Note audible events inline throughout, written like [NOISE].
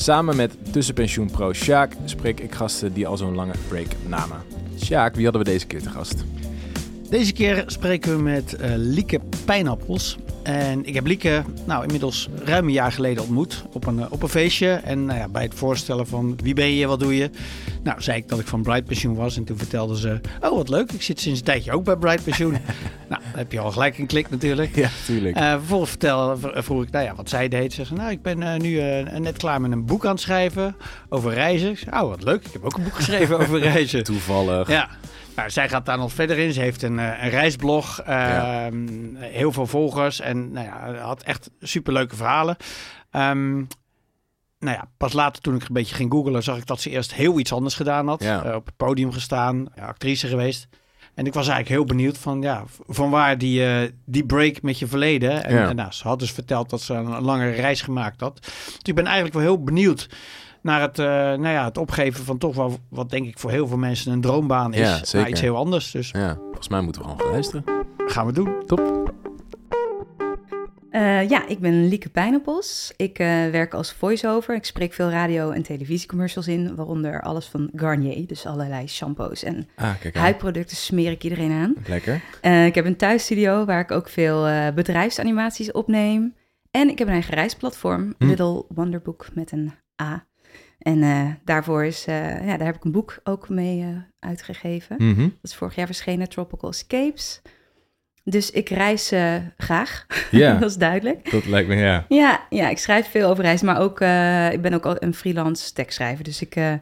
Samen met tussenpensioenpro Sjaak spreek ik gasten die al zo'n lange break namen. Sjaak, wie hadden we deze keer te gast? Deze keer spreken we met uh, Lieke Pijnappels. En ik heb Lieke nou, inmiddels ruim een jaar geleden ontmoet op een, eh, op een feestje. En nou ja, bij het voorstellen van wie ben je, wat doe je? Nou, zei ik dat ik van Bright Pensioen was. En toen vertelde ze, oh wat leuk, ik zit sinds een tijdje ook bij Bright Pensioen. [LAUGHS] nou, dan heb je al gelijk een klik natuurlijk. Ja, tuurlijk. Uh, vervolgens vertelde, vroeg ik, nou ja, wat zij deed. Ze zei, nou, ik ben uh, nu net klaar met een boek aan het schrijven over reizen. Ik zei, oh wat leuk, ik heb ook een boek geschreven [LAUGHS] over reizen. Toevallig. Ja. Nou, zij gaat daar nog verder in. Ze heeft een, een reisblog, uh, heel veel volgers en nou ja, had echt superleuke verhalen. Um, nou ja, pas later toen ik een beetje ging googlen, zag ik dat ze eerst heel iets anders gedaan had. Ja. Uh, op het podium gestaan, ja, actrice geweest. En ik was eigenlijk heel benieuwd van, ja, van waar die, uh, die break met je verleden. En, Ja. en nou, ze had dus verteld dat ze een, een lange reis gemaakt had. Dus ik ben eigenlijk wel heel benieuwd naar het, uh, nou ja, het opgeven van toch wel wat denk ik voor heel veel mensen een droombaan is. Ja, iets heel anders. Dus Ja, volgens mij moeten we gewoon gaan luisteren. gaan we doen. Top. Uh, ja, ik ben Lieke Pijnappels. Ik uh, werk als voice-over. Ik spreek veel radio- en televisiecommercials in, waaronder alles van Garnier. Dus allerlei shampoos en Ah, huidproducten smeer ik iedereen aan. Lekker. Uh, ik heb een thuisstudio waar ik ook veel bedrijfsanimaties opneem. En ik heb een eigen reisplatform, Hm. Little Wonderbook met een A. En daarvoor is, ja, daar heb ik een boek ook mee uitgegeven. Mhm. Dat is vorig jaar verschenen, Tropical Escapes. Dus ik reis uh, graag, [LAUGHS] Ja, dat is duidelijk. dat lijkt me, ja. Ja, ja, ik schrijf veel over reizen, maar ook, uh, ik ben ook al een freelance tekstschrijver. Dus ik uh,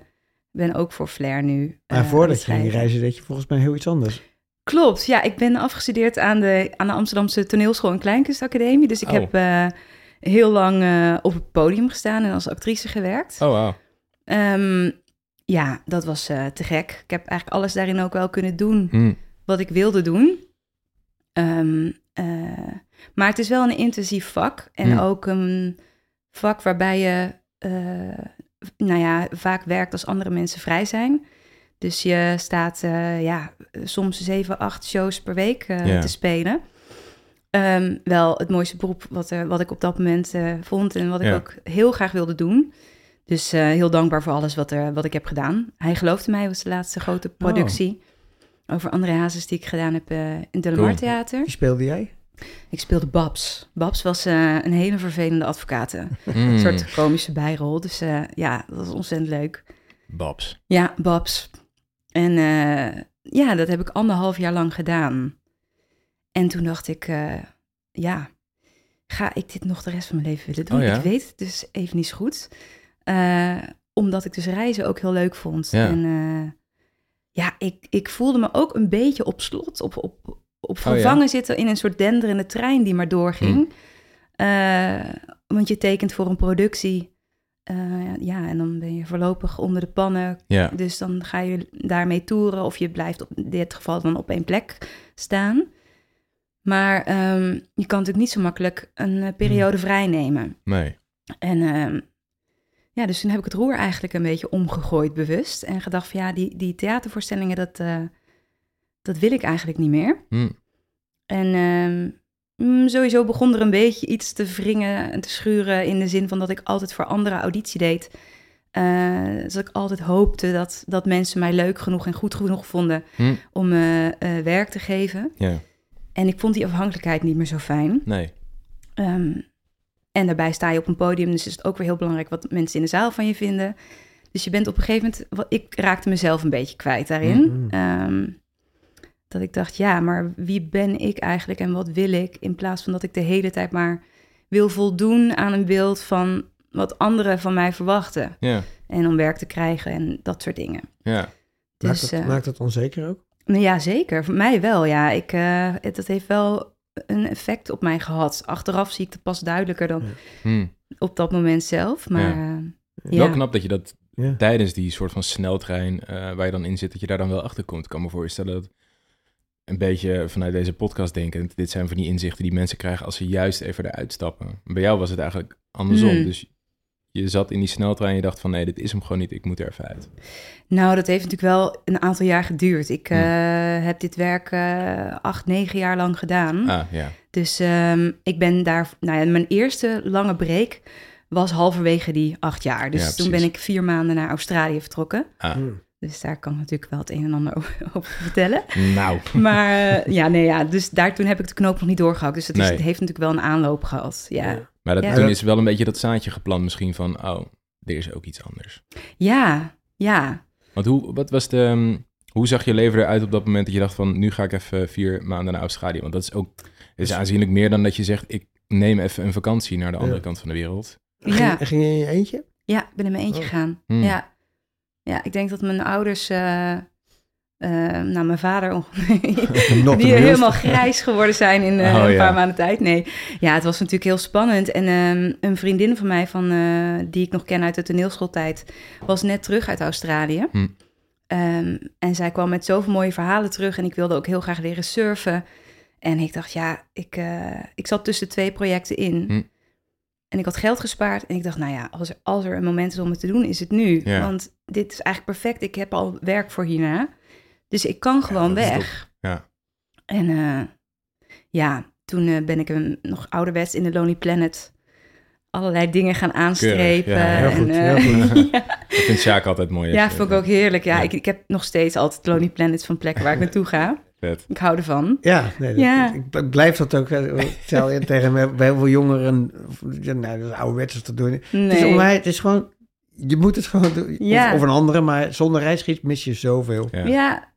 ben ook voor Flair nu. Maar voordat je ging reizen, deed je volgens mij heel iets anders. Klopt, ja. Ik ben afgestudeerd aan de, aan de Amsterdamse Toneelschool en Kleinkunstacademie. Dus ik Oh. heb uh, heel lang uh, op het podium gestaan en als actrice gewerkt. Oh, wauw. Um, ja, dat was uh, te gek. Ik heb eigenlijk alles daarin ook wel kunnen doen Hm. wat ik wilde doen. Um, maar het is wel een intensief vak en ook een vak waarbij je, uh, nou ja, vaak werkt als andere mensen vrij zijn. Dus je staat, uh, ja, soms zeven, acht shows per week te spelen. Um, wel het mooiste beroep wat, wat ik op dat moment vond en wat ik ook heel graag wilde doen. Dus heel dankbaar voor alles wat, er, wat ik heb gedaan. Hij geloofde mij, was de laatste grote productie. Over André Hazes die ik gedaan heb uh, in het Delamar Cool. Theater. Wie speelde jij? Ik speelde Babs. Babs was uh, een hele vervelende advocaat. Mm. [LAUGHS] Een soort komische bijrol. Dus uh, ja, dat was ontzettend leuk. Babs. Ja, Babs. En uh, ja, dat heb ik anderhalf jaar lang gedaan. En toen dacht ik, uh, ja, ga ik dit nog de rest van mijn leven willen doen? Oh, ja? Ik weet het dus even niet zo goed. Uh, omdat ik dus reizen ook heel leuk vond. Ja. En uh, ja, ik, ik voelde me ook een beetje op slot, op, op, op vervangen Oh, ja? zitten in een soort denderende trein die maar doorging. Uh, want je tekent voor een productie. Uh, ja, en dan ben je voorlopig onder de pannen. Ja. Dus dan ga je daarmee toeren of je blijft op, in dit geval dan op één plek staan. Maar um, je kan natuurlijk niet zo makkelijk een uh, periode vrij nemen. Nee. En um, ja, dus toen heb ik het roer eigenlijk een beetje omgegooid bewust. En gedacht van ja, die, die theatervoorstellingen, dat, uh, dat wil ik eigenlijk niet meer. Hm. En um, sowieso begon er een beetje iets te wringen en te schuren in de zin van dat ik altijd voor andere auditie deed. Uh, dus dat ik altijd hoopte dat, dat mensen mij leuk genoeg en goed genoeg vonden Hm. om uh, werk te geven. En ik vond die afhankelijkheid niet meer zo fijn. Nee. Um, en daarbij sta je op een podium, dus is het ook weer heel belangrijk wat mensen in de zaal van je vinden. Dus je bent op een gegeven moment, ik raakte mezelf een beetje kwijt daarin. Mhm. Um, dat ik dacht, ja, maar wie ben ik eigenlijk en wat wil ik? In plaats van dat ik de hele tijd maar wil voldoen aan een beeld van wat anderen van mij verwachten. Ja. En om werk te krijgen en dat soort dingen. Ja. Dus, maakt, het, uh, maakt het onzeker ook? Ja, zeker. Voor mij wel, ja. Ik, uh, het, dat heeft wel een effect op mij gehad. Achteraf zie ik het pas duidelijker dan Hm. op dat moment zelf. Maar Ja. ja. Wel knap dat je dat Ja. tijdens die soort van sneltrein eh, waar je dan in zit, dat je daar dan wel achter komt. Ik kan me voorstellen dat een beetje vanuit deze podcast denken, dit zijn van die inzichten die mensen krijgen als ze juist even eruit stappen. Bij jou was het eigenlijk andersom. Hmm. Dus je zat in die sneltrein en je dacht van nee, dit is hem gewoon niet, ik moet er even uit. Nou, dat heeft natuurlijk wel een aantal jaar geduurd. Ik Hm. eh, heb dit werk eh, acht, negen jaar lang gedaan. Ah, ja. Dus ehm, ik ben daar... Nou ja, mijn eerste lange break was halverwege die acht jaar. Dus Ja, toen ben ik vier maanden naar Australië vertrokken. Ah, Hmm. Dus daar kan ik natuurlijk wel het een en ander over, [LAUGHS] over vertellen. nou. [LAUGHS] Maar eh, ja, nee, ja, dus daar toen heb ik de knoop nog niet doorgehakt. Dus het, is, Nee. het heeft natuurlijk wel een aanloop gehad. Ja, Ja. Maar dat, Ja. toen is wel een beetje dat zaadje geplant misschien van, oh, er is ook iets anders. ja, ja. Want hoe, wat was de, ehm, hoe zag je leven eruit op dat moment dat je dacht van, nu ga ik even vier maanden naar Australië? Want dat is ook, is aanzienlijk meer dan dat je zegt, ik neem even een vakantie naar de andere Ja. kant van de wereld. Ja. Ging, ging je in je eentje? Ja, ik ben in mijn eentje Oh. gegaan. Hmm. Ja. ja, ik denk dat mijn ouders... eh, nou, mijn vader... [LAUGHS] Not die helemaal grijs geworden zijn in eh, Oh, een ja. paar maanden tijd. Nee, ja, het was natuurlijk heel spannend. En ehm, een vriendin van mij, van, eh, die ik nog ken uit de toneelschooltijd, was net terug uit Australië. Hm. Ehm, en zij kwam met zoveel mooie verhalen terug. En ik wilde ook heel graag leren surfen. En ik dacht, ja, ik, ik zat tussen twee projecten in. Hm. En ik had geld gespaard. En ik dacht, nou ja, als er, als er een moment is om het te doen, is het nu. Ja. Want dit is eigenlijk perfect. Ik heb al werk voor hierna. Dus ik kan gewoon weg. Ja. En eh, ja, toen eh, ben ik een, nog ouderwets in de Lonely Planet allerlei dingen gaan aanstrepen. ja, heel en, goed, eh, [LAUGHS] heel [LAUGHS] goed. ja, Dat vindt Sjaak altijd mooi. ja, vond ik ook heerlijk. Ja, Ja. Ik, ik heb nog steeds altijd Lonely Planets van plekken waar ik naartoe ga. Vet. Ik hou ervan. Ja, nee, dat- Ja. Ik, ik blijf dat ook. eh, Ik tel je tegen me, bij heel veel jongeren. Ja, nou, dat is ouderwets te doen. Het is, Nee. om mij, het is gewoon. Je moet het gewoon doen. Ja. Of, of een andere, maar zonder reisgids mis je zoveel. Ja. Ja.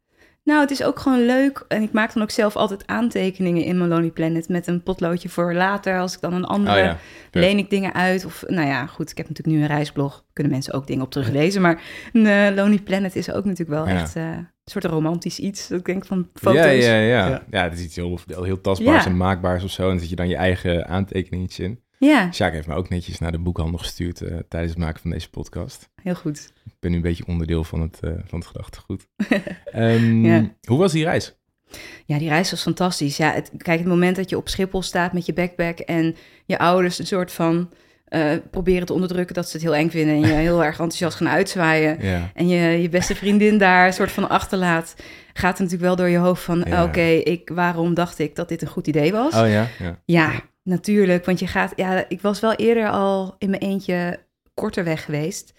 Nou, het is ook gewoon leuk. En ik maak dan ook zelf altijd aantekeningen in mijn Lonely Planet met een potloodje voor later. Als ik dan een andere Oh ja. leen ik dingen uit. Of nou ja, goed, ik heb natuurlijk nu een reisblog. Kunnen mensen ook dingen op teruglezen. Maar een eh, Lonely Planet is ook natuurlijk wel Ja. echt eh, een soort romantisch iets. Dat ik denk van foto's. Ja, ja, ja. Ja. Ja, het is iets heel, heel, tastbaars Ja. en maakbaars of zo. En dan zet je dan je eigen aantekeningetjes in. Ja, Sjaak heeft me ook netjes naar de boekhandel gestuurd eh, tijdens het maken van deze podcast. heel goed. Ik ben nu een beetje onderdeel van het, eh, van het gedachtegoed. [LAUGHS] Ehm, Ja. Hoe was die reis? Ja, die reis was fantastisch. Ja, het, kijk, het moment dat je op Schiphol staat met je backpack en je ouders een soort van eh, proberen te onderdrukken dat ze het heel eng vinden en je [LAUGHS] heel erg enthousiast gaan uitzwaaien. Ja. En je, je beste vriendin daar een soort van achterlaat, gaat er natuurlijk wel door je hoofd van, Ja. oké, ik, waarom dacht ik dat dit een goed idee was? Oh ja? Ja. Ja, natuurlijk, want je gaat, ja, ik was wel eerder al in mijn eentje korter weg geweest.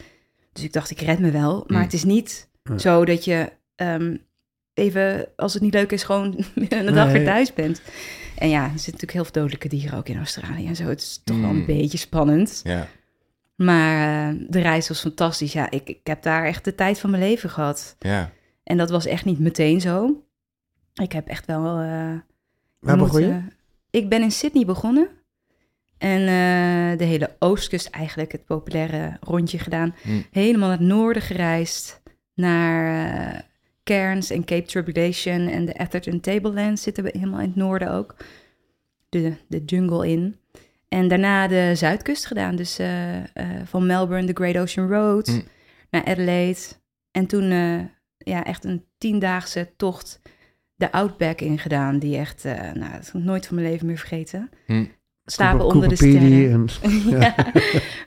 Dus ik dacht, ik red me wel. Maar Mm. het is niet zo dat je ehm, even, als het niet leuk is, gewoon [LAUGHS] een dag Nee. weer thuis bent. En ja, er zitten natuurlijk heel veel dodelijke dieren ook in Australië en zo. Het is toch wel Mm. een beetje spannend. ja. Maar eh, de reis was fantastisch. Ja, ik, ik heb daar echt de tijd van mijn leven gehad. Ja. En dat was echt niet meteen zo. Ik heb echt wel... eh, Waar begon je? Ik ben in Sydney begonnen. En eh, de hele oostkust eigenlijk, het populaire rondje gedaan. Hm. Helemaal naar het noorden gereisd. Naar eh, Cairns en Cape Tribulation en de Atherton Tablelands zitten we helemaal in het noorden ook. De, de jungle in. En daarna de zuidkust gedaan. Dus eh, van Melbourne, de Great Ocean Road, Hm. naar Adelaide. En toen ja, echt een tiendaagse tocht de Outback ingedaan. Die echt, eh, nou, dat heb ik nooit van mijn leven meer vergeten. Hm. Slapen Cooper- onder de sterren. en- [LAUGHS] ja.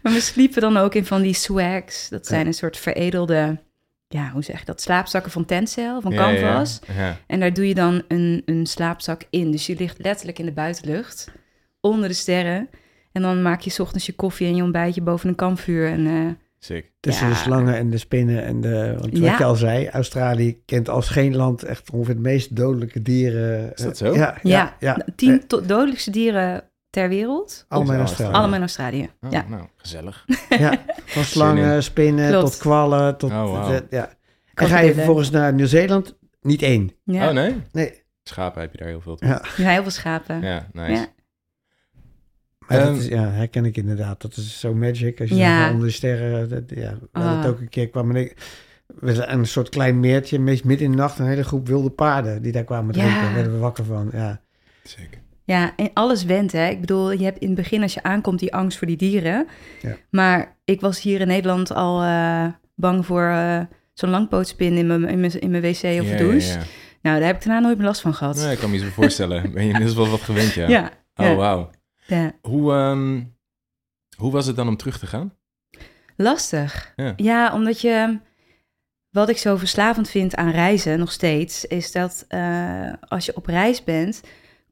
maar we sliepen dan ook in van die swags. Dat zijn een soort veredelde, ja, hoe zeg je dat? Slaapzakken van Tencel, van Ja, ja, ja. Canvas. Ja. En daar doe je dan een, een slaapzak in. Dus je ligt letterlijk in de buitenlucht, onder de sterren. En dan maak je 's ochtends je koffie en je ontbijtje boven een kampvuur. En eh, Sick. Tussen Ja. de slangen en de spinnen en de... Want Ja. wat je al zei, Australië kent als geen land echt ongeveer de meest dodelijke dieren. Is dat Eh, zo? Ja, ja, ja. ja. tien Eh, to- dodelijkste dieren ter wereld. allemaal in Australië. Allemaal in Australië. Oh, ja. Nou, gezellig. [LAUGHS] Ja, van slangen, spinnen Klopt. tot kwallen. Tot, Oh, wauw. eh, ja. En ga je vervolgens naar Nieuw-Zeeland? Niet één. Ja. Oh nee? Nee. Schapen heb je daar heel veel. Ja. Ja, heel veel schapen. Ja, nice. Ja. Maar dat is, ja, herken ik inderdaad. Dat is zo magic. Als je Ja. onder de sterren... Dat, ja, het Ah. ook een keer kwam en ik... We zijn een soort klein meertje, meest midden in de nacht, een hele groep wilde paarden die daar kwamen Ja. drinken. Daar werden we wakker van. Ja. Sick. Ja, en alles went, hè. Ik bedoel, je hebt in het begin als je aankomt die angst voor die dieren. Ja. Maar ik was hier in Nederland al, eh, bang voor eh, zo'n langpootspin in mijn, in mijn, in mijn wc of Ja, de ja, douche. ja. Nou, daar heb ik daarna nooit meer last van gehad. Nee, ik kan me iets voorstellen. Ben je inmiddels wel wat gewend, ja? ja, Oh, ja. wauw. Ja. Hoe, ehm, hoe was het dan om terug te gaan? Lastig. Ja. omdat je... Wat ik zo verslavend vind aan reizen nog steeds... is dat eh, als je op reis bent...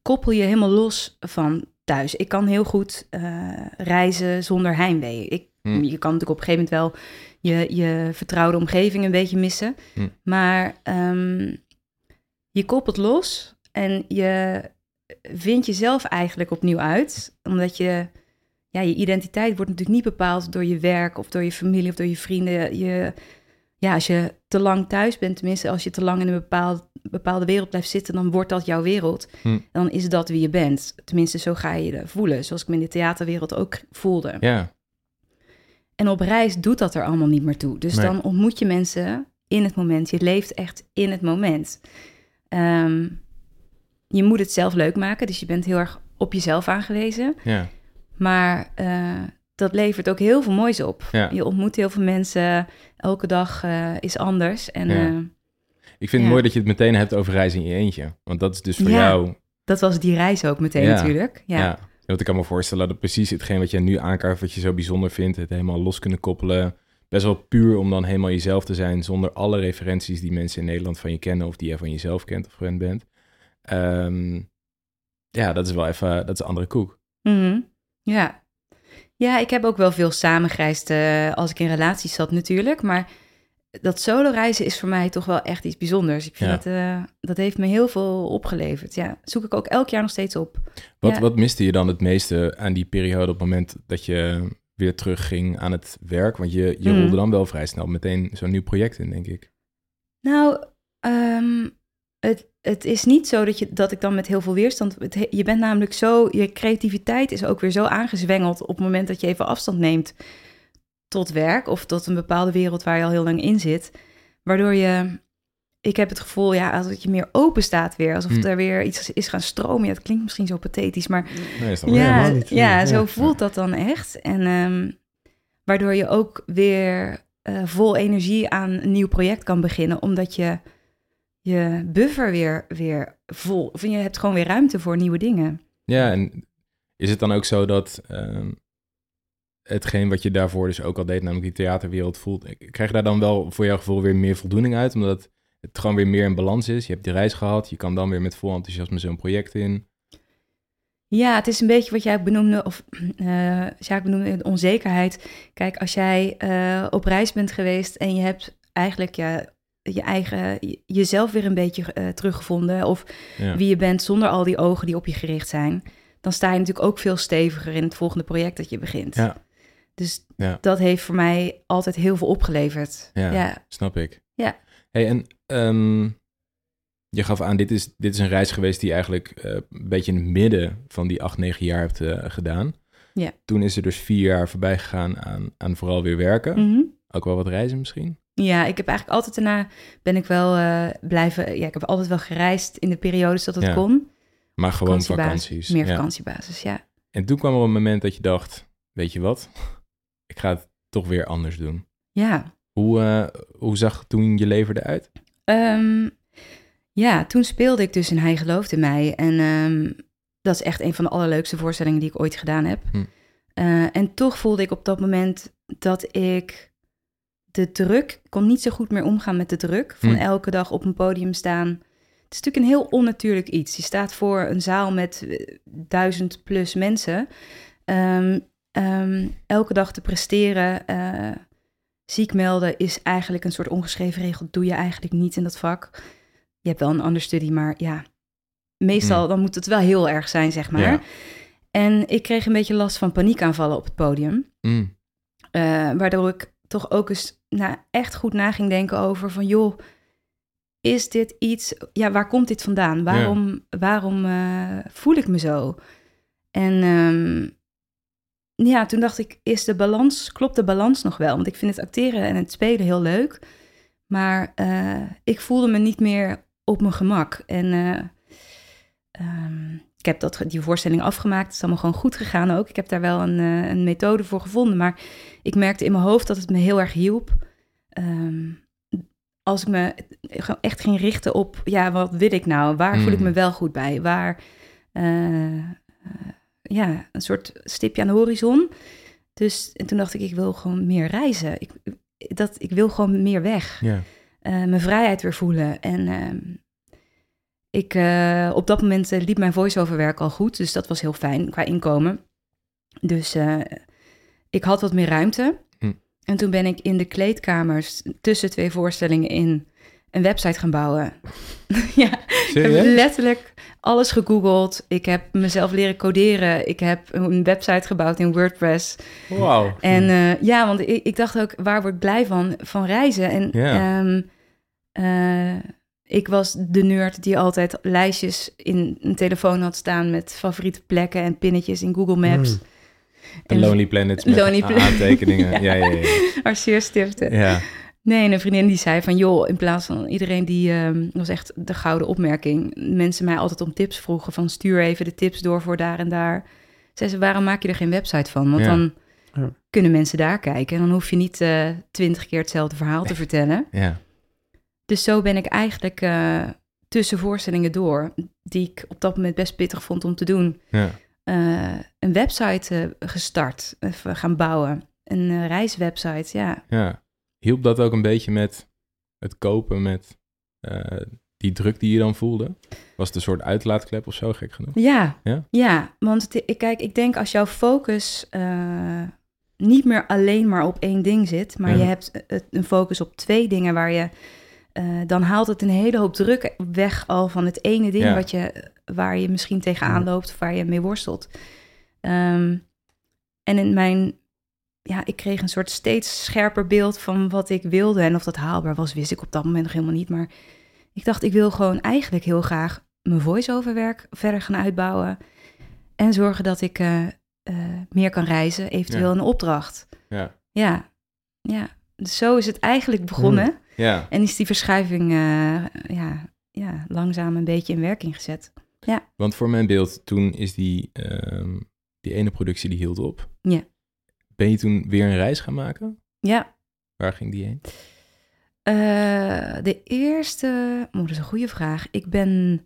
koppel je helemaal los van thuis. Ik kan heel goed eh, reizen zonder heimwee. Ik, Hm. Je kan natuurlijk op een gegeven moment wel... je, je vertrouwde omgeving een beetje missen. Hm. Maar ehm, je koppelt los... en je vindt jezelf eigenlijk opnieuw uit. Omdat je ja, je identiteit wordt natuurlijk niet bepaald door je werk of door je familie of door je vrienden. Je, ja, als je te lang thuis bent, tenminste als je te lang in een bepaald, bepaalde wereld blijft zitten, dan wordt dat jouw wereld. Hm. Dan is dat wie je bent. Tenminste, zo ga je je voelen, zoals ik me in de theaterwereld ook voelde. Ja, En op reis doet dat er allemaal niet meer toe. Dus Nee. dan ontmoet je mensen in het moment. Je leeft echt in het moment. Ehm, je moet het zelf leuk maken, dus je bent heel erg op jezelf aangewezen. ja. Maar eh, dat levert ook heel veel moois op. Ja. Je ontmoet heel veel mensen. Elke dag eh, is anders. En Ja. eh, Ik vind het mooi dat je het meteen hebt over reizen in je eentje. Want dat is dus voor Ja. jou... dat was die reis ook meteen natuurlijk. Ja. Ja. Want ik kan me voorstellen dat precies hetgeen wat jij nu aankaart, wat je zo bijzonder vindt, het helemaal los kunnen koppelen. Best wel puur om dan helemaal jezelf te zijn, zonder alle referenties die mensen in Nederland van je kennen of die jij van jezelf kent of gewend bent. Ehm, ja, dat is wel even, dat is een andere koek. Mhm. ja. Ja, ik heb ook wel veel samengereisd eh, als ik in relaties zat natuurlijk. Maar dat solo reizen is voor mij toch wel echt iets bijzonders. Ik vind Ja. dat, eh, dat heeft me heel veel opgeleverd. Ja, zoek ik ook elk jaar nog steeds op. Wat, Ja. wat miste je dan het meeste aan die periode op het moment dat je weer terugging aan het werk? Want je, je Mhm. rolde dan wel vrij snel meteen zo'n nieuw project in, denk ik. Nou, ehm, het, het is niet zo dat, je, dat ik dan met heel veel weerstand... Het, je bent namelijk zo... Je creativiteit is ook weer zo aangezwengeld... op het moment dat je even afstand neemt tot werk... of tot een bepaalde wereld waar je al heel lang in zit. Waardoor je... Ik heb het gevoel, ja, als je meer open staat weer. Alsof Hm. er weer iets is gaan stromen. Ja, het klinkt misschien zo pathetisch, maar Nee, is Ja, niet. ja, Ja. zo voelt dat dan echt. En ehm, waardoor je ook weer eh, vol energie aan een nieuw project kan beginnen, omdat je je buffer weer, weer vol, of je hebt gewoon weer ruimte voor nieuwe dingen. Ja, en is het dan ook zo dat ehm, hetgeen wat je daarvoor dus ook al deed, namelijk die theaterwereld, voelt, krijg je daar dan wel voor jouw gevoel weer meer voldoening uit? Omdat het gewoon weer meer in balans is. Je hebt die reis gehad, je kan dan weer met vol enthousiasme zo'n project in. Ja, het is een beetje wat jij benoemde, of eh Sjaak benoemde, de onzekerheid. Kijk, als jij eh, op reis bent geweest en je hebt eigenlijk ja, je eigen, je- jezelf weer een beetje eh, teruggevonden, of Ja. wie je bent zonder al die ogen die op je gericht zijn, dan sta je natuurlijk ook veel steviger in het volgende project dat je begint. Ja. Dus Ja. dat heeft voor mij altijd heel veel opgeleverd. Ja. ja. Snap ik. Ja. Hey, en ehm, je gaf aan, dit is, dit is een reis geweest die je eigenlijk eh, een beetje in het midden van die acht, negen jaar hebt eh, gedaan. Ja. Toen is er dus vier jaar voorbij gegaan aan, aan vooral weer werken. Mhm. Ook wel wat reizen misschien. Ja, ik heb eigenlijk altijd daarna ben ik wel eh, blijven. Ja, ik heb altijd wel gereisd in de periodes dat het Ja. kon. Maar gewoon vakanties. Meer Ja. vakantiebasis, ja. En toen kwam er een moment dat je dacht, weet je wat? Ik ga het toch weer anders doen. Ja. Hoe, eh, hoe zag toen je leven eruit? Ehm, ja, toen speelde ik dus in Hij gelooft in mij. En ehm, dat is echt een van de allerleukste voorstellingen die ik ooit gedaan heb. Hm. Eh, en toch voelde ik op dat moment dat ik de druk... Ik kon niet zo goed meer omgaan met de druk van Hm. elke dag op een podium staan. Het is natuurlijk een heel onnatuurlijk iets. Je staat voor een zaal met eh, duizend plus mensen. Ehm, ehm, elke dag te presteren... eh, ziek melden is eigenlijk een soort ongeschreven regel. Doe je eigenlijk niet in dat vak. Je hebt wel een understudy, maar ja, meestal dan moet het wel heel erg zijn, zeg maar. Ja. En ik kreeg een beetje last van paniekaanvallen op het podium. Mm, eh, waardoor ik toch ook eens nou, echt goed na ging denken over van... joh, is dit iets... Ja, waar komt dit vandaan? Waarom, waarom eh, voel ik me zo? En ehm, ja, toen dacht ik, is de balans, klopt de balans nog wel? Want ik vind het acteren en het spelen heel leuk. Maar eh, ik voelde me niet meer op mijn gemak. En ehm, ik heb dat, die voorstelling afgemaakt. Het is allemaal gewoon goed gegaan ook. Ik heb daar wel een, eh, een methode voor gevonden. Maar ik merkte in mijn hoofd dat het me heel erg hielp. ehm, als ik me echt ging richten op, ja, wat wil ik nou? Waar voel ik me Mm. wel goed bij? Waar, eh, eh, ja, een soort stipje aan de horizon. Dus en toen dacht ik, ik wil gewoon meer reizen. Ik, dat, ik wil gewoon meer weg. Mijn vrijheid weer voelen. En ehm, ik, eh, op dat moment eh, liep mijn voice-over werk al goed. Dus dat was heel fijn qua inkomen. Dus eh, ik had wat meer ruimte. Hm. En toen ben ik in de kleedkamers tussen twee voorstellingen in een website gaan bouwen. [LAUGHS] ja, ik heb letterlijk alles gegoogeld. Ik heb mezelf leren coderen. Ik heb een website gebouwd in WordPress. Wauw. En ja, want ik, ik dacht ook, waar word ik blij van? Van reizen. En Ja. ehm, eh, ik was de nerd die altijd lijstjes in een telefoon had staan met favoriete plekken en pinnetjes in Google Maps. Mm. De Lonely Planets met Lonely Planet. aantekeningen. [LAUGHS] ja, ja, ja. ja. Ja. Nee, en een vriendin die zei van... joh, in plaats van iedereen die... ehm, dat was echt de gouden opmerking. Mensen mij altijd om tips vroegen van... stuur even de tips door voor daar en daar. Zei ze, waarom maak je er geen website van? Want Ja. dan Ja. kunnen mensen daar kijken. En dan hoef je niet eh, twintig keer hetzelfde verhaal te vertellen. ja. Dus zo ben ik eigenlijk eh, tussen voorstellingen door... die ik op dat moment best pittig vond om te doen... ja. eh, een website eh, gestart, even gaan bouwen. Een reiswebsite, ja. Ja. Hielp dat ook een beetje met het kopen met die druk die je dan voelde? Was het een soort uitlaatklep of zo, gek genoeg? Ja, Ja? ja. want het, ik, kijk, ik denk als jouw focus niet meer alleen maar op één ding zit, maar Ja. je hebt een focus op twee dingen waar je, eh, dan haalt het een hele hoop druk weg al van het ene ding Ja. wat je, waar je misschien tegenaan loopt of waar je mee worstelt. Ehm, en in mijn, ja, ik kreeg een soort steeds scherper beeld van wat ik wilde en of dat haalbaar was, wist ik op dat moment nog helemaal niet, maar ik dacht, ik wil gewoon eigenlijk heel graag mijn voice-over werk verder gaan uitbouwen. En zorgen dat ik eh, eh, meer kan reizen, eventueel Ja. een opdracht. Ja. Ja, ja. Dus zo is het eigenlijk begonnen. Ja. En is die verschuiving eh, ja, ja, langzaam een beetje in werking gezet. Want voor mijn beeld, toen is die, ehm, die ene productie die hield op. Ja. Ben je toen weer een reis gaan maken? Ja, Waar ging die heen? eh, de eerste... Oh, dat is een goede vraag. Ik ben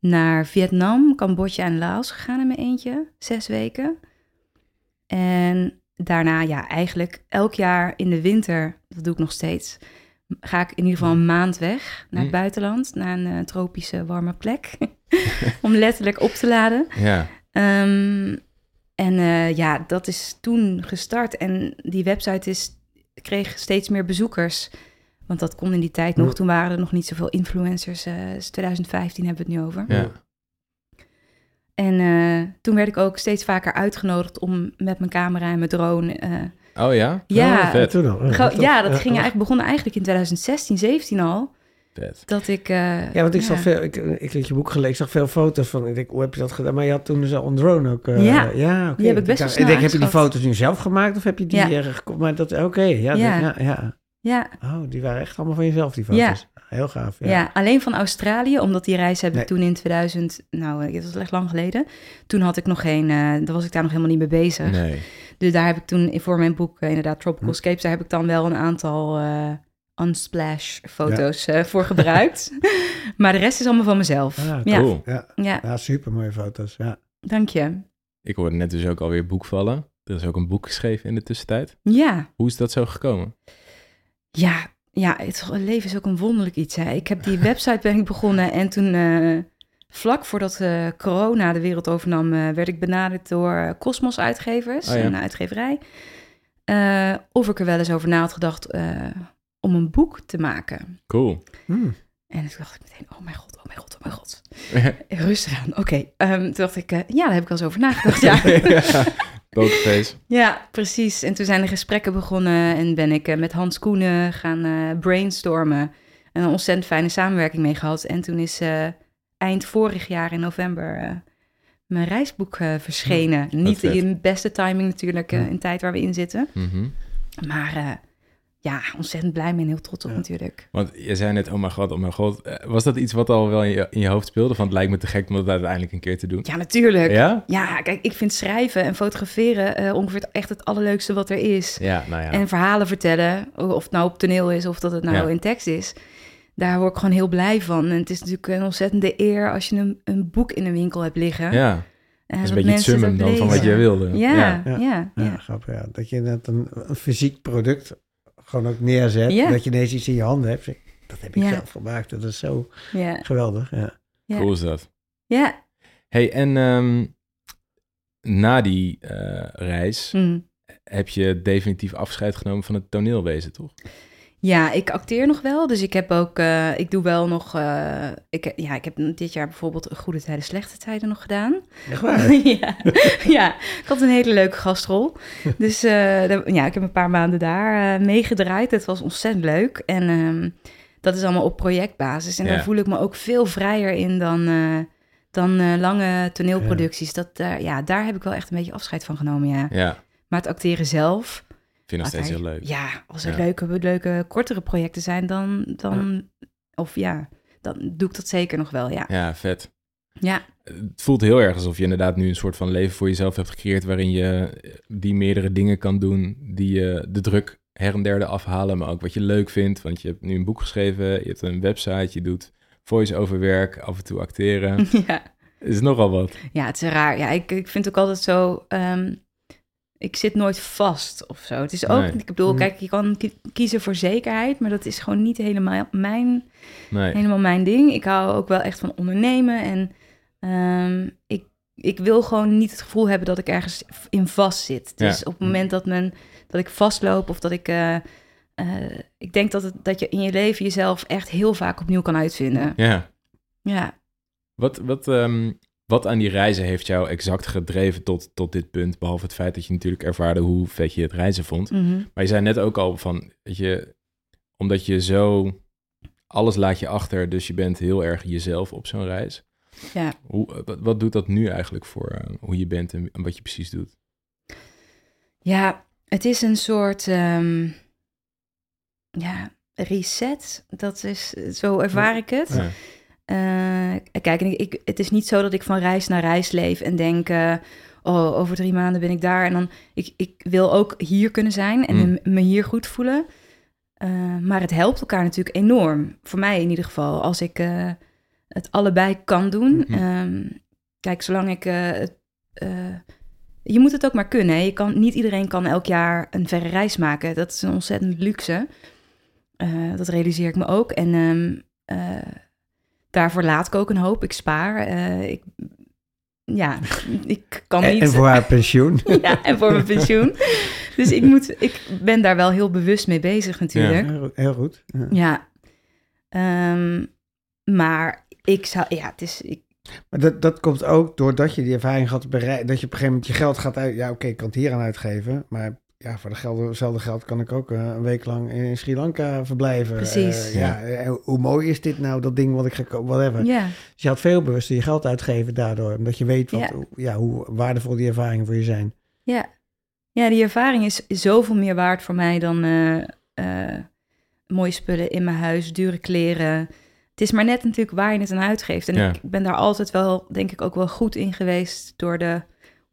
naar Vietnam, Cambodja en Laos gegaan in mijn eentje. Zes weken. En daarna, ja, eigenlijk elk jaar in de winter, dat doe ik nog steeds, ga ik in ieder geval een maand weg naar het buitenland, naar een eh, tropische warme plek, [LAUGHS] om letterlijk op te laden. Ja. Ehm, en eh, ja, dat is toen gestart en die website is, kreeg steeds meer bezoekers. Want dat kon in die tijd nog. Toen waren er nog niet zoveel influencers. eh, is 2015 hebben we het nu over. Ja. En eh, toen werd ik ook steeds vaker uitgenodigd om met mijn camera en mijn drone. Oh ja? Ja. Oh, vet. Toen al. Ge- tof. ja, dat ging eigenlijk, begon eigenlijk in 2016, 17 al. vet. Dat ik... eh, Ja, want ik zag veel, ik, ik had je boek gelezen, ik zag veel foto's van. Ik denk, hoe heb je dat gedaan? Maar je had toen dus al een drone ook. eh, Ja. ja oké. Die heb ik best wel Ik denk, heb je die snel foto's nu zelf gemaakt of heb je die Ja. ergens gekocht? Maar dat, oké, ja, Ja. ja, ja. Ja, Oh, die waren echt allemaal van jezelf, die foto's. Heel gaaf, ja. ja. alleen van Australië, omdat die reis heb ik Nee. toen in 2000... Nou, eh, dat was echt lang geleden. Toen had ik nog geen... eh daar was ik daar nog helemaal niet mee bezig. Nee. Dus daar heb ik toen voor mijn boek, eh, inderdaad, Tropical Hm. Escapes... daar heb ik dan wel een aantal eh, unsplash foto's eh, voor gebruikt. [LAUGHS] maar de rest is allemaal van mezelf. Ah, ja. Cool. Ja, ja, ja, super mooie foto's. Ja. dank je. Ik hoorde net dus ook alweer boek vallen. Er is ook een boek geschreven in de tussentijd. Ja, Hoe is dat zo gekomen? Ja, ja, het leven is ook een wonderlijk iets. Hè. Ik heb die [LAUGHS] website ben ik begonnen en toen, eh, vlak voordat eh, corona de wereld overnam, eh, werd ik benaderd door Cosmos Uitgevers, Oh ja. een uitgeverij. eh, of ik er wel eens over na had gedacht eh, om een boek te maken. Cool. Hmm. En toen dacht ik meteen, oh mijn god, oh mijn god, oh mijn god. Rustig aan, oké. Ehm, toen dacht ik, eh, ja, daar heb ik wel eens over nagedacht, [LAUGHS] ja. Pokerface. [LAUGHS] Ja, precies. En toen zijn de gesprekken begonnen en ben ik eh, met Hans Koenen gaan eh, brainstormen. En een ontzettend fijne samenwerking mee gehad. En toen is eh, eind vorig jaar in november mijn reisboek verschenen. Niet in beste timing natuurlijk, eh, Ja. in de tijd waar we in zitten. Mhm. Maar ja, ontzettend blij mee en heel trots op Ja. natuurlijk. Want je zei net, oh mijn god, oh mijn god. Eh, Was dat iets wat al wel in je, in je hoofd speelde? Van het lijkt me te gek om dat uiteindelijk een keer te doen. Ja, natuurlijk. Ja, Ja? kijk, ik vind schrijven en fotograferen eh, ongeveer echt het allerleukste wat er is. Ja, nou ja. En verhalen vertellen, of het nou op toneel is of dat het nou Ja. in tekst is. Daar word ik gewoon heel blij van. En het is natuurlijk een ontzettende eer als je een, een boek in een winkel hebt liggen. ja, Eh, dat is een beetje het mensen summum dan van wat jij wilde. Ja, ja, Ja. ja. Ja, grappig. Ja. Dat je net een, een fysiek product gewoon ook neerzet. Ja. Dat je ineens iets in je handen hebt. Dat heb ik Ja. zelf gemaakt. Dat is zo ja. geweldig. Ja. Ja. Cool is dat. ja. hey, en ehm, na die eh, reis Hm. heb je definitief afscheid genomen van het toneelwezen, toch? Ja, ik acteer nog wel. Dus ik heb ook, eh, ik doe wel nog, eh, ik, ja, ik heb dit jaar bijvoorbeeld Goede Tijden, Slechte Tijden nog gedaan. Echt waar? [LAUGHS] ja. ja, ik had een hele leuke gastrol. [LAUGHS] Dus eh, daar- ja, ik heb een paar maanden daar meegedraaid. Het was ontzettend leuk. En ehm, dat is allemaal op projectbasis. En Ja. daar voel ik me ook veel vrijer in dan, dan lange toneelproducties. Dat, eh, ja, daar heb ik wel echt een beetje afscheid van genomen, ja. Ja, Maar het acteren zelf... vind nog steeds heel leuk. Ja, als er Ja. leuke, leuke, kortere projecten zijn, dan... dan Of ja, dan doe ik dat zeker nog wel, ja. Ja, vet. Ja, Het voelt heel erg alsof je inderdaad nu een soort van leven voor jezelf hebt gecreëerd... waarin je eh, die meerdere dingen kan doen die je de druk her en der afhalen... maar ook wat je leuk vindt, want je hebt nu een boek geschreven... je hebt een website, je doet voice-over werk, af en toe acteren. [LAUGHS] ja. is nogal wat. Ja, het is raar. Ja, ik, ik vind ook altijd zo. ehm, ik zit nooit vast of zo. Het is ook. Nee. Ik bedoel, Mhm. kijk, je kan ki- kiezen voor zekerheid, maar dat is gewoon niet helemaal mijn, Nee. helemaal mijn ding. Ik hou ook wel echt van ondernemen en ehm, ik, ik wil gewoon niet het gevoel hebben dat ik ergens in vast zit. Ja. Dus op het moment dat, men, dat ik vastloop of dat ik. eh, eh, ik denk dat, het, dat je in je leven jezelf echt heel vaak opnieuw kan uitvinden. Ja. Ja. Wat, wat, ehm, wat aan die reizen heeft jou exact gedreven tot, tot dit punt? Behalve het feit dat je natuurlijk ervaarde hoe vet je het reizen vond. Mhm. Maar je zei net ook al van, weet je, omdat je zo alles laat je achter, dus je bent heel erg jezelf op zo'n reis. ja. Hoe, wat, wat doet dat nu eigenlijk voor eh, hoe je bent en, en wat je precies doet? Ja, het is een soort ehm, ja, reset. Dat is, zo ervaar ik het. Ja. Eh, kijk, en ik, ik- het is niet zo dat ik van reis naar reis leef en denk... eh, oh, over drie maanden ben ik daar. En dan, ik, ik wil ook hier kunnen zijn en Mm. me hier goed voelen. Eh, maar het helpt elkaar natuurlijk enorm. Voor mij in ieder geval. Als ik het allebei kan doen. Mhm. Ehm, kijk, zolang ik... het, je moet het ook maar kunnen. Hè? Je kan, niet iedereen kan elk jaar een verre reis maken. Dat is een ontzettend luxe. Dat realiseer ik me ook. En ehm, eh, daarvoor laat ik ook een hoop. Ik spaar. Eh, ik, ja, [LAUGHS] ik kan niet... en voor haar pensioen. [LAUGHS] ja, en voor mijn pensioen. Dus ik, moet, ik ben daar wel heel bewust mee bezig natuurlijk. Heel goed, Heel goed. Ja. Ja. Ehm, maar ik zou... Ja, het is... Ik, Maar dat, dat komt ook doordat je die ervaring gaat bereiken. Dat je op een gegeven moment je geld gaat uit. Ja, oké, ik kan het hier aan uitgeven. Maar ja, voor hetzelfde geld kan ik ook eh, een week lang in Sri Lanka verblijven. Precies. Eh, ja, eh, hoe mooi is dit nou, dat ding wat ik ga kopen, whatever. ja, Dus je had veel bewuster je geld uitgeven daardoor. Omdat je weet wat, Ja. hoe- ja, hoe waardevol die ervaringen voor je zijn. ja. Ja, die ervaring is zoveel meer waard voor mij dan eh, eh, mooie spullen in mijn huis, dure kleren. Het is maar net natuurlijk waar je het aan uitgeeft. En Ja. ik ben daar altijd wel, denk ik, ook wel goed in geweest door de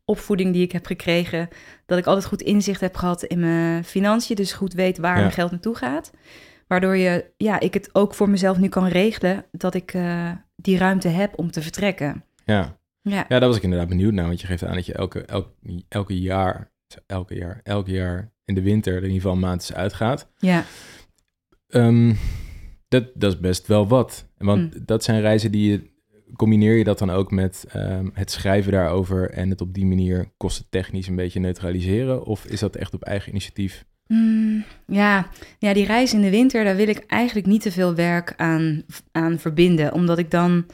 opvoeding die ik heb gekregen. Dat ik altijd goed inzicht heb gehad in mijn financiën. Dus goed weet waar Ja. mijn geld naartoe gaat. Waardoor je, ja, ik het ook voor mezelf nu kan regelen dat ik eh, die ruimte heb om te vertrekken. Ja. Ja, ja, daar was ik inderdaad benieuwd naar, want je geeft aan dat je elke, elk, elke jaar, elke jaar, elk jaar in de winter er in ieder geval een maand uitgaat. ja, Ehm, dat, dat is best wel wat. Want Hm. dat zijn reizen die je. Combineer je dat dan ook met ehm, het schrijven daarover en het op die manier kostentechnisch een beetje neutraliseren? Of is dat echt op eigen initiatief? Mm, ja. ja, die reis in de winter, daar wil ik eigenlijk niet te veel werk aan, aan verbinden. Omdat ik dan,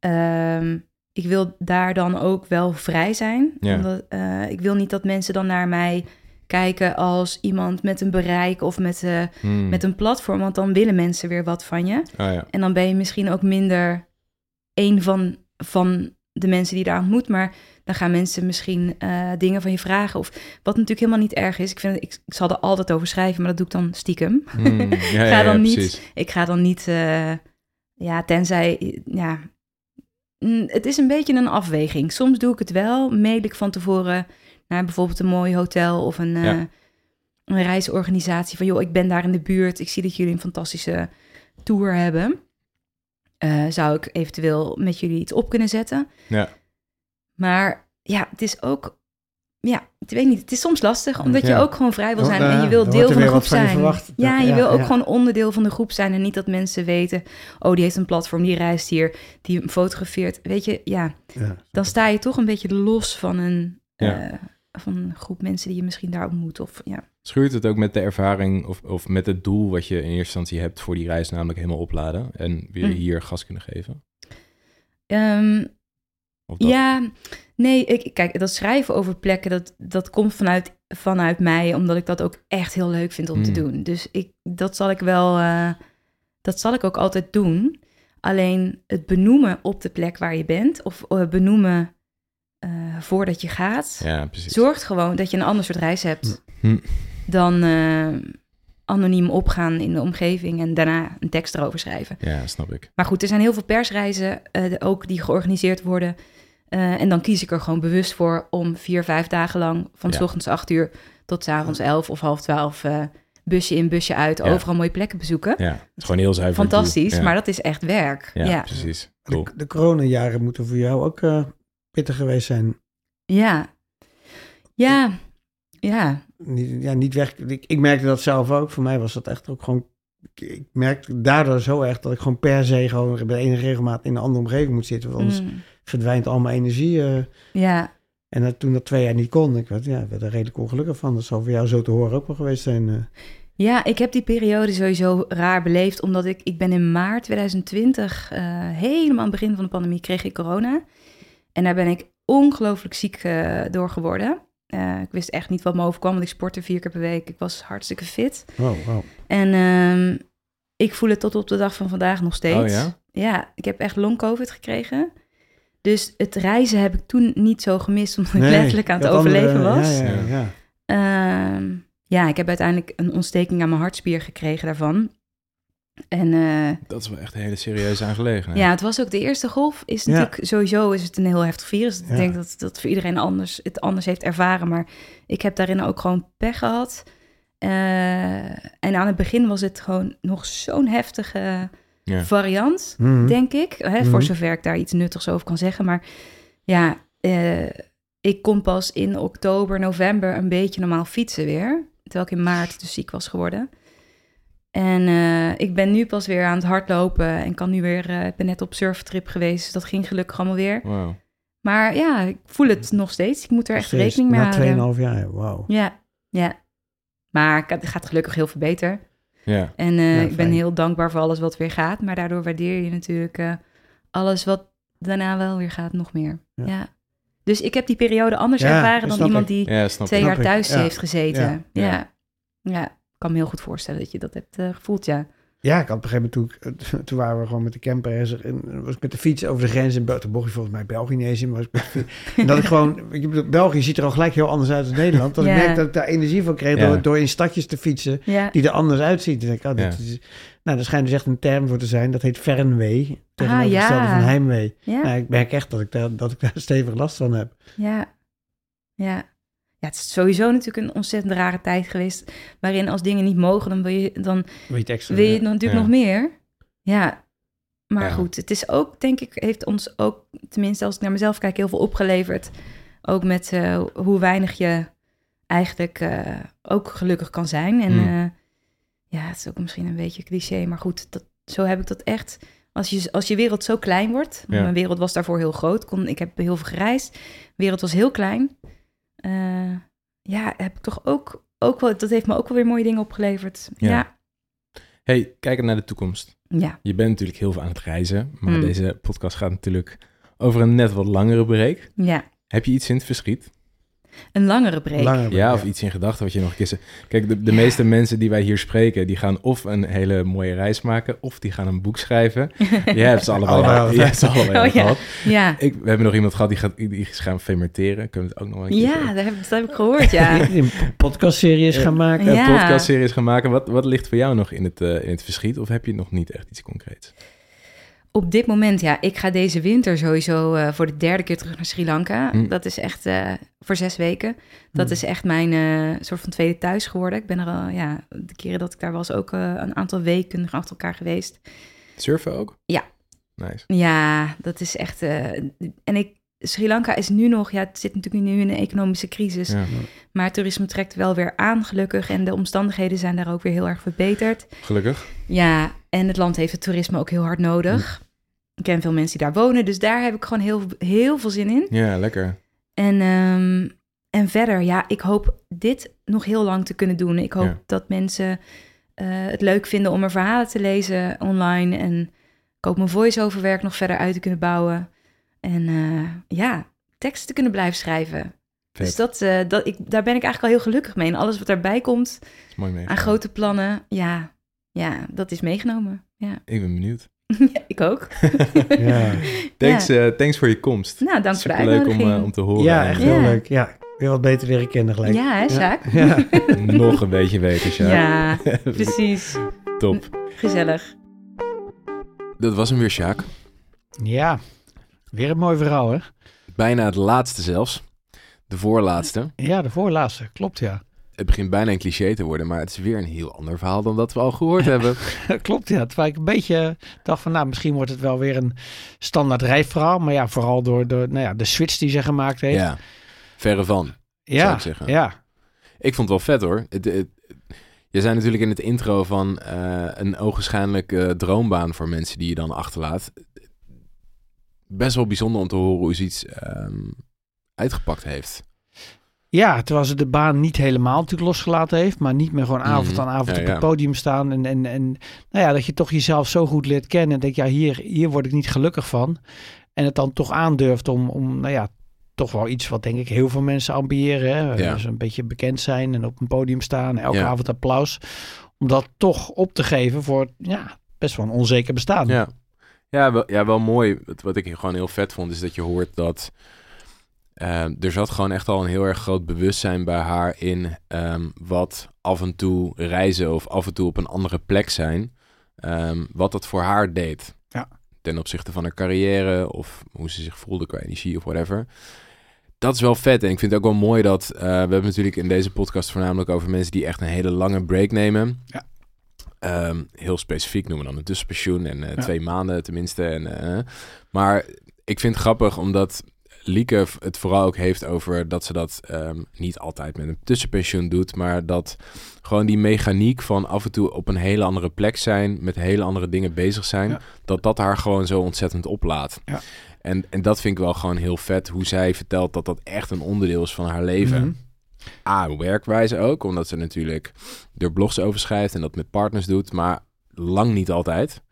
ehm, ik wil daar dan ook wel vrij zijn. Ja. Omdat, eh, ik wil niet dat mensen dan naar mij kijken als iemand met een bereik of met, eh, Hmm. met een platform. Want dan willen mensen weer wat van je. Ah ja, En dan ben je misschien ook minder een van, van de mensen die daar ontmoet, maar dan gaan mensen misschien eh, dingen van je vragen. Of wat natuurlijk helemaal niet erg is. Ik, vind, ik, ik zal er altijd over schrijven, maar dat doe ik dan stiekem. Hmm, ja, [LAUGHS] Ga ja, dan niet- precies. Ik ga dan niet, eh, ja, tenzij, ja, Mm, het is een beetje een afweging. Soms doe ik het wel, mail ik van tevoren naar bijvoorbeeld een mooi hotel of een, eh, een reisorganisatie van, joh, ik ben daar in de buurt, ik zie dat jullie een fantastische tour hebben. Eh, zou ik eventueel met jullie iets op kunnen zetten? Ja. Maar ja, het is ook, ja, ik weet niet, het is soms lastig, omdat je ook gewoon vrij wil zijn ja, en je wil deel van de groep wat van je zijn. Ja, je Ja, wil ook ja. gewoon onderdeel van de groep zijn en niet dat mensen weten, oh, die heeft een platform, die reist hier, die fotografeert. Weet je, ja, Ja. dan sta je toch een beetje los van een, Ja. eh, van een groep mensen die je misschien daar ontmoet. Of, ja. Schuurt het ook met de ervaring of, of met het doel wat je in eerste instantie hebt voor die reis, namelijk helemaal opladen en weer Mm. hier gas kunnen geven? Of dat- Ja, nee, ik, kijk, dat schrijven over plekken, dat, dat komt vanuit, vanuit mij, omdat ik dat ook echt heel leuk vind om te Mm. doen. Dus ik, dat zal ik wel, eh, dat zal ik ook altijd doen. Alleen het benoemen op de plek waar je bent, of eh, benoemen eh, voordat je gaat, ja, zorgt gewoon dat je een ander soort reis hebt Hm. Dan eh, anoniem opgaan in de omgeving en daarna een tekst erover schrijven. Ja, snap ik. Maar goed, er zijn heel veel persreizen eh, ook die georganiseerd worden. Eh, en dan kies ik er gewoon bewust voor om vier, vijf dagen lang van Ja. s ochtends acht uur tot s avonds elf of half twaalf eh, busje in, busje uit, Ja. overal mooie plekken bezoeken. Ja, het is gewoon heel zuiver. Fantastisch, Ja. maar dat is echt werk. Ja, Ja, precies. Cool. De, de coronajaren moeten voor jou ook eh, pittig geweest zijn. Ja, ja, ja. Niet, ja, niet weg. Ik, ik merkte dat zelf ook. Voor mij was dat echt ook gewoon. Ik, merkte daardoor zo erg dat ik gewoon per se gewoon bij enige regelmaat in een andere omgeving moet zitten. Want anders Mm, verdwijnt al mijn energie. eh. ja. en dat, toen dat twee jaar niet kon, ik werd, ja, werd er redelijk ongelukkig van. Dat zal voor jou zo te horen ook wel geweest zijn. eh. Ja, ik heb die periode sowieso raar beleefd, omdat ik, ik ben in maart 2020, eh, helemaal aan het begin van de pandemie, kreeg ik corona. En daar ben ik ongelooflijk ziek door geworden. Eh, ik wist echt niet wat me overkwam, want ik sportte vier keer per week. Ik was hartstikke fit. Wow, wow. En ehm, ik voel het tot op de dag van vandaag nog steeds. Oh ja? Ja, ik heb echt long-covid gekregen. Dus het reizen heb ik toen niet zo gemist, omdat ik letterlijk aan het andere- overleven was. Ja, ja, Ja. ja. Ehm, ja, ik heb uiteindelijk een ontsteking aan mijn hartspier gekregen daarvan. En eh, Dat is wel echt een hele serieuze aangelegenheid. ja, het was ook de eerste golf. Is Ja. natuurlijk sowieso is het een heel heftig virus. Ja. Ik denk dat dat voor iedereen anders het anders heeft ervaren. Maar ik heb daarin ook gewoon pech gehad. Eh, en aan het begin was het gewoon nog zo'n heftige Ja. variant, Mhm. denk ik. Hè, Mhm. Voor zover ik daar iets nuttigs over kan zeggen. Maar ja, eh, ik kon pas in oktober, november een beetje normaal fietsen weer. Terwijl ik in maart dus ziek was geworden. En eh, ik ben nu pas weer aan het hardlopen en kan nu weer, eh, ik ben net op surftrip geweest. Dus dat ging gelukkig allemaal weer. Wow. Maar ja, ik voel het nog steeds. Ik moet er echt Steeds rekening mee Na houden. 2,5 jaar, wauw. Ja, ja. Maar het gaat gelukkig heel veel beter. Ja. En eh, Ja, ik ben heel dankbaar voor alles wat weer gaat. Maar daardoor waardeer je natuurlijk eh, alles wat daarna wel weer gaat nog meer. Ja. Ja. Dus ik heb die periode anders Ja, ervaren dan iemand ik. die Ja, twee ik. jaar ik, thuis ja. heeft gezeten. Ja. Ja. Kan me heel goed voorstellen dat je dat hebt eh, gevoeld, ja. Ja, ik had op een gegeven moment toen, ik- toen waren we gewoon met de camper en en was ik met de fiets over de grens in Bel- toen mocht je volgens mij België niet eens in, maar [LAUGHS] en dat ik gewoon, België ziet er al gelijk heel anders uit dan Nederland. Dat Ja. ik merk dat ik daar energie van kreeg Ja. door, door in stadjes te fietsen Ja, die er anders uitziet. Dan denk ik, oh, dit Ja. is, nou, daar schijnt dus echt een term voor te zijn. Dat heet fernwee, tegenovergestelde ja. van heimwee. ja, Nou, ik merk echt dat ik, daar, dat ik daar [LAUGHS] stevig last van heb. ja, ja. Ja, het is sowieso natuurlijk een ontzettend rare tijd geweest. Waarin als dingen niet mogen, dan wil je, dan extra. wil je het natuurlijk Ja. nog meer. Ja, maar Ja. goed, het is ook, denk ik, heeft ons ook, tenminste als ik naar mezelf kijk, heel veel opgeleverd. Ook met eh, hoe weinig je eigenlijk eh, ook gelukkig kan zijn. En Mm. eh, ja, het is ook misschien een beetje cliché, maar goed, dat, zo heb ik dat echt. Als je, als je wereld zo klein wordt, Ja. mijn wereld was daarvoor heel groot, kon, ik heb heel veel gereisd, de wereld was heel klein. Eh, ja, heb ik toch ook, ook wel, dat heeft me ook wel weer mooie dingen opgeleverd. Ja. Ja, Hey, kijken naar de toekomst. ja. Je bent natuurlijk heel veel aan het reizen, maar Hmm. deze podcast gaat natuurlijk over een net wat langere break. ja. Heb je iets in het verschiet? Een langere break. Ja, of iets in gedachten wat je nog een keer... ze- Kijk, de, de meeste mensen die wij hier spreken, die gaan of een hele mooie reis maken, of die gaan een boek schrijven. Jij hebt ze allebei, Allebei al, al. jij hebt ze allebei al Oh, ja. gehad. Ja, Ik, we hebben nog iemand gehad die, gaat, die is gaan fermenteren. Kunnen we het ook nog wel een keer ja dat, heb, dat heb ik gehoord, ja. [LAUGHS] Die een podcastseries gaan maken. Ja. podcastseries gaan maken. Wat, wat ligt voor jou nog in het, eh, in het verschiet? Of heb je nog niet echt iets concreets? Op dit moment, ja, ik ga deze winter sowieso eh, voor de derde keer terug naar Sri Lanka. Hm. Dat is echt eh, voor zes weken. Dat Hm. is echt mijn eh, soort van tweede thuis geworden. Ik ben er al, ja, de keren dat ik daar was ook een aantal weken achter elkaar geweest. Surfen ook? Ja. Nice. Ja, dat is echt. en ik, Sri Lanka is nu nog, ja, het zit natuurlijk nu in een economische crisis. Ja, Maar toerisme trekt wel weer aan, gelukkig. En de omstandigheden zijn daar ook weer heel erg verbeterd. gelukkig. Ja, en het land heeft het toerisme ook heel hard nodig. Ik ken veel mensen die daar wonen, dus daar heb ik gewoon heel, heel veel zin in. Ja, lekker. En, ehm, en verder, ja, ik hoop dit nog heel lang te kunnen doen. Ik hoop Ja. dat mensen eh, het leuk vinden om er verhalen te lezen online. En ik hoop mijn voice-over werk nog verder uit te kunnen bouwen. En eh, ja, teksten te kunnen blijven schrijven. Vet. Dus dat, eh, dat, ik, daar ben ik eigenlijk al heel gelukkig mee. En alles wat daarbij komt mooi mee. aan grote plannen, ja, ja, dat is meegenomen. Ja, Ik ben benieuwd. [LAUGHS] ja ik ook. [LAUGHS] Ja. Thanks, eh, thanks voor je komst. Nou, dank voor de Superleuk om, uitnodiging. eh, om te horen. Ja, echt heel Ja. leuk. Ja, weer wat beter leren kennen gelijk. Ja, hè, Sjaak? Ja. [LAUGHS] nog een beetje weten, Sjaak. Ja, precies. Top. Gezellig. Dat was hem weer, Sjaak. ja, weer een mooi verhaal, hè? Bijna het laatste zelfs. De voorlaatste. Ja, de voorlaatste. Klopt, ja. Het begint bijna een cliché te worden, maar het is weer een heel ander verhaal dan dat we al gehoord hebben. [LAUGHS] Klopt, ja. Terwijl ik een beetje dacht van, nou, misschien wordt het wel weer een standaard rijverhaal. Maar ja, vooral door de, nou ja, de switch die ze gemaakt heeft. Ja, verre van. zou ja, ik zeggen. ja. Ik vond het wel vet hoor. Het, het- je zei natuurlijk in het intro van eh, een ogenschijnlijk eh, droombaan voor mensen die je dan achterlaat. Best wel bijzonder om te horen hoe ze iets ehm, uitgepakt heeft. Ja, terwijl ze de baan niet helemaal natuurlijk losgelaten heeft, maar niet meer gewoon avond Mhm. aan avond Ja, op ja. het podium staan. En, en, en nou ja, dat je toch jezelf zo goed leert kennen en denk ja, hier, hier word ik niet gelukkig van. En het dan toch aandurft om, om, nou ja, toch wel iets wat denk ik heel veel mensen ambiëren. Hè? Ja. Dus een beetje bekend zijn en op een podium staan, elke avond applaus. Om dat toch op te geven voor, ja, best wel een onzeker bestaan. Ja, ja, wel, ja, wel mooi. Wat, wat ik gewoon heel vet vond, is dat je hoort dat... ehm, er zat gewoon echt al een heel erg groot bewustzijn bij haar in ehm, wat af en toe reizen of af en toe op een andere plek zijn. ehm, wat dat voor haar deed. Ja. Ten opzichte van haar carrière of hoe ze zich voelde qua energie of whatever. Dat is wel vet. En ik vind het ook wel mooi dat... eh, we hebben natuurlijk in deze podcast voornamelijk over mensen die echt een hele lange break nemen. Ja. Heel specifiek noemen we dan een tussenpensioen en eh, Ja. twee maanden tenminste. En, eh, maar ik vind het grappig omdat Lieke het vooral ook heeft over dat ze dat ehm, niet altijd met een tussenpensioen doet, maar dat gewoon die mechaniek van af en toe op een hele andere plek zijn, met hele andere dingen bezig zijn, Ja. dat dat haar gewoon zo ontzettend oplaat. Ja. En, en dat vind ik wel gewoon heel vet, hoe zij vertelt dat dat echt een onderdeel is van haar leven. A, werkwijze ook, omdat ze natuurlijk er blogs over schrijft en dat met partners doet, maar lang niet altijd.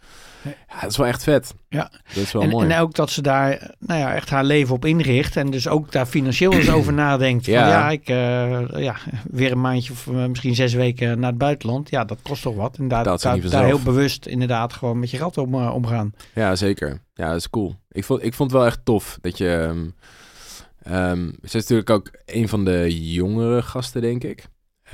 Ja, dat is wel echt vet. Ja. Dat is wel En, mooi. en ook dat ze daar nou ja, echt haar leven op inricht. En dus ook daar financieel eens over [CLEARS THROAT] nadenkt. Van, Ja. ja, ik uh, ja, weer een maandje of uh, misschien zes weken naar het buitenland. Ja, dat kost toch wat. En daar, Dat daar, heel bewust inderdaad gewoon met je geld om, uh, omgaan. Ja, zeker. Ja, dat is cool. Ik vond, ik vond het wel echt tof dat je... Um, um, ze is natuurlijk ook een van de jongere gasten, denk ik.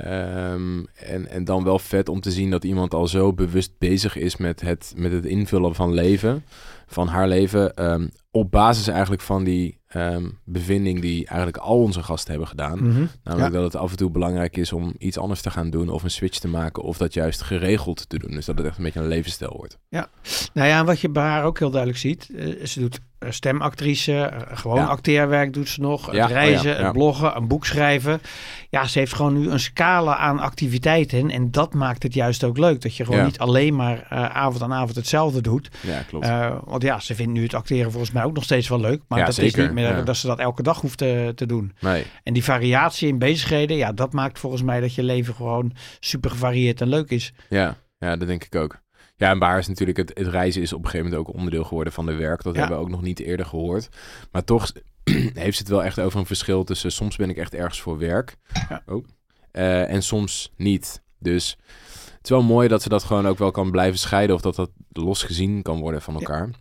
Um, en, en dan wel vet om te zien dat iemand al zo bewust bezig is met het, met het invullen van leven, van haar leven, um, op basis eigenlijk van die um, bevinding die eigenlijk al onze gasten hebben gedaan. Mm -hmm. Namelijk ja. dat het af en toe belangrijk is om iets anders te gaan doen of een switch te maken of dat juist geregeld te doen. Dus dat het echt een beetje een levensstijl wordt. Ja, nou ja, en wat je bij haar ook heel duidelijk ziet, uh, ze doet stemactrice, uh, gewoon ja. acteerwerk doet ze nog, ja. het reizen, oh ja, bloggen, een boek schrijven. Ja, ze heeft gewoon nu een scala aan activiteiten en dat maakt het juist ook leuk. Dat je gewoon niet alleen maar uh, avond aan avond hetzelfde doet. Ja, klopt. Uh, want ja, ze vindt nu het acteren volgens mij ook nog steeds wel leuk, maar dat zeker. is niet meer dat ze dat elke dag hoeft te, te doen. Nee. En die variatie in bezigheden, ja, dat maakt volgens mij dat je leven gewoon super gevarieerd en leuk is. Ja, ja dat denk ik ook. Ja, en waar is natuurlijk het, het reizen is op een gegeven moment ook onderdeel geworden van de werk. Dat Ja. hebben we ook nog niet eerder gehoord. Maar toch [CLEARS THROAT] heeft het wel echt over een verschil tussen soms ben ik echt ergens voor werk Ja. oh, eh, en soms niet. Dus het is wel mooi dat ze dat gewoon ook wel kan blijven scheiden of dat dat los gezien kan worden van Ja. elkaar. Ja.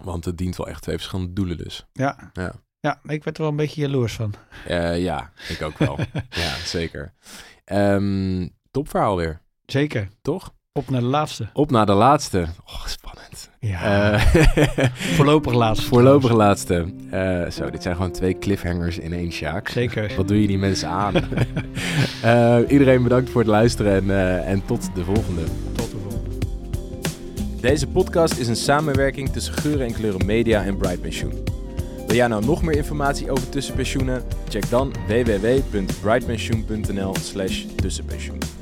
Want het dient wel echt twee verschillende doelen dus. Ja. Ja. Ja, ik werd er wel een beetje jaloers van. Eh, ja, ik ook wel. [LAUGHS] ja, zeker. Ehm topverhaal weer, Zeker. toch? Op naar de laatste. Op naar de laatste. Oh, spannend. Ja. Eh, [LAUGHS] voorlopig laatste. Voorlopig laatste. Eh, zo, dit zijn gewoon twee cliffhangers in één Sjaak. Zeker. Wat doe je die mensen aan? [LAUGHS] Iedereen bedankt voor het luisteren en, en tot de volgende. Tot de volgende. Deze podcast is een samenwerking tussen Geuren en Kleuren Media en Bright Pensioen. Wil jij nou nog meer informatie over tussenpensioenen? Check dan www.brightpensioen.nl slash tussenpensioen.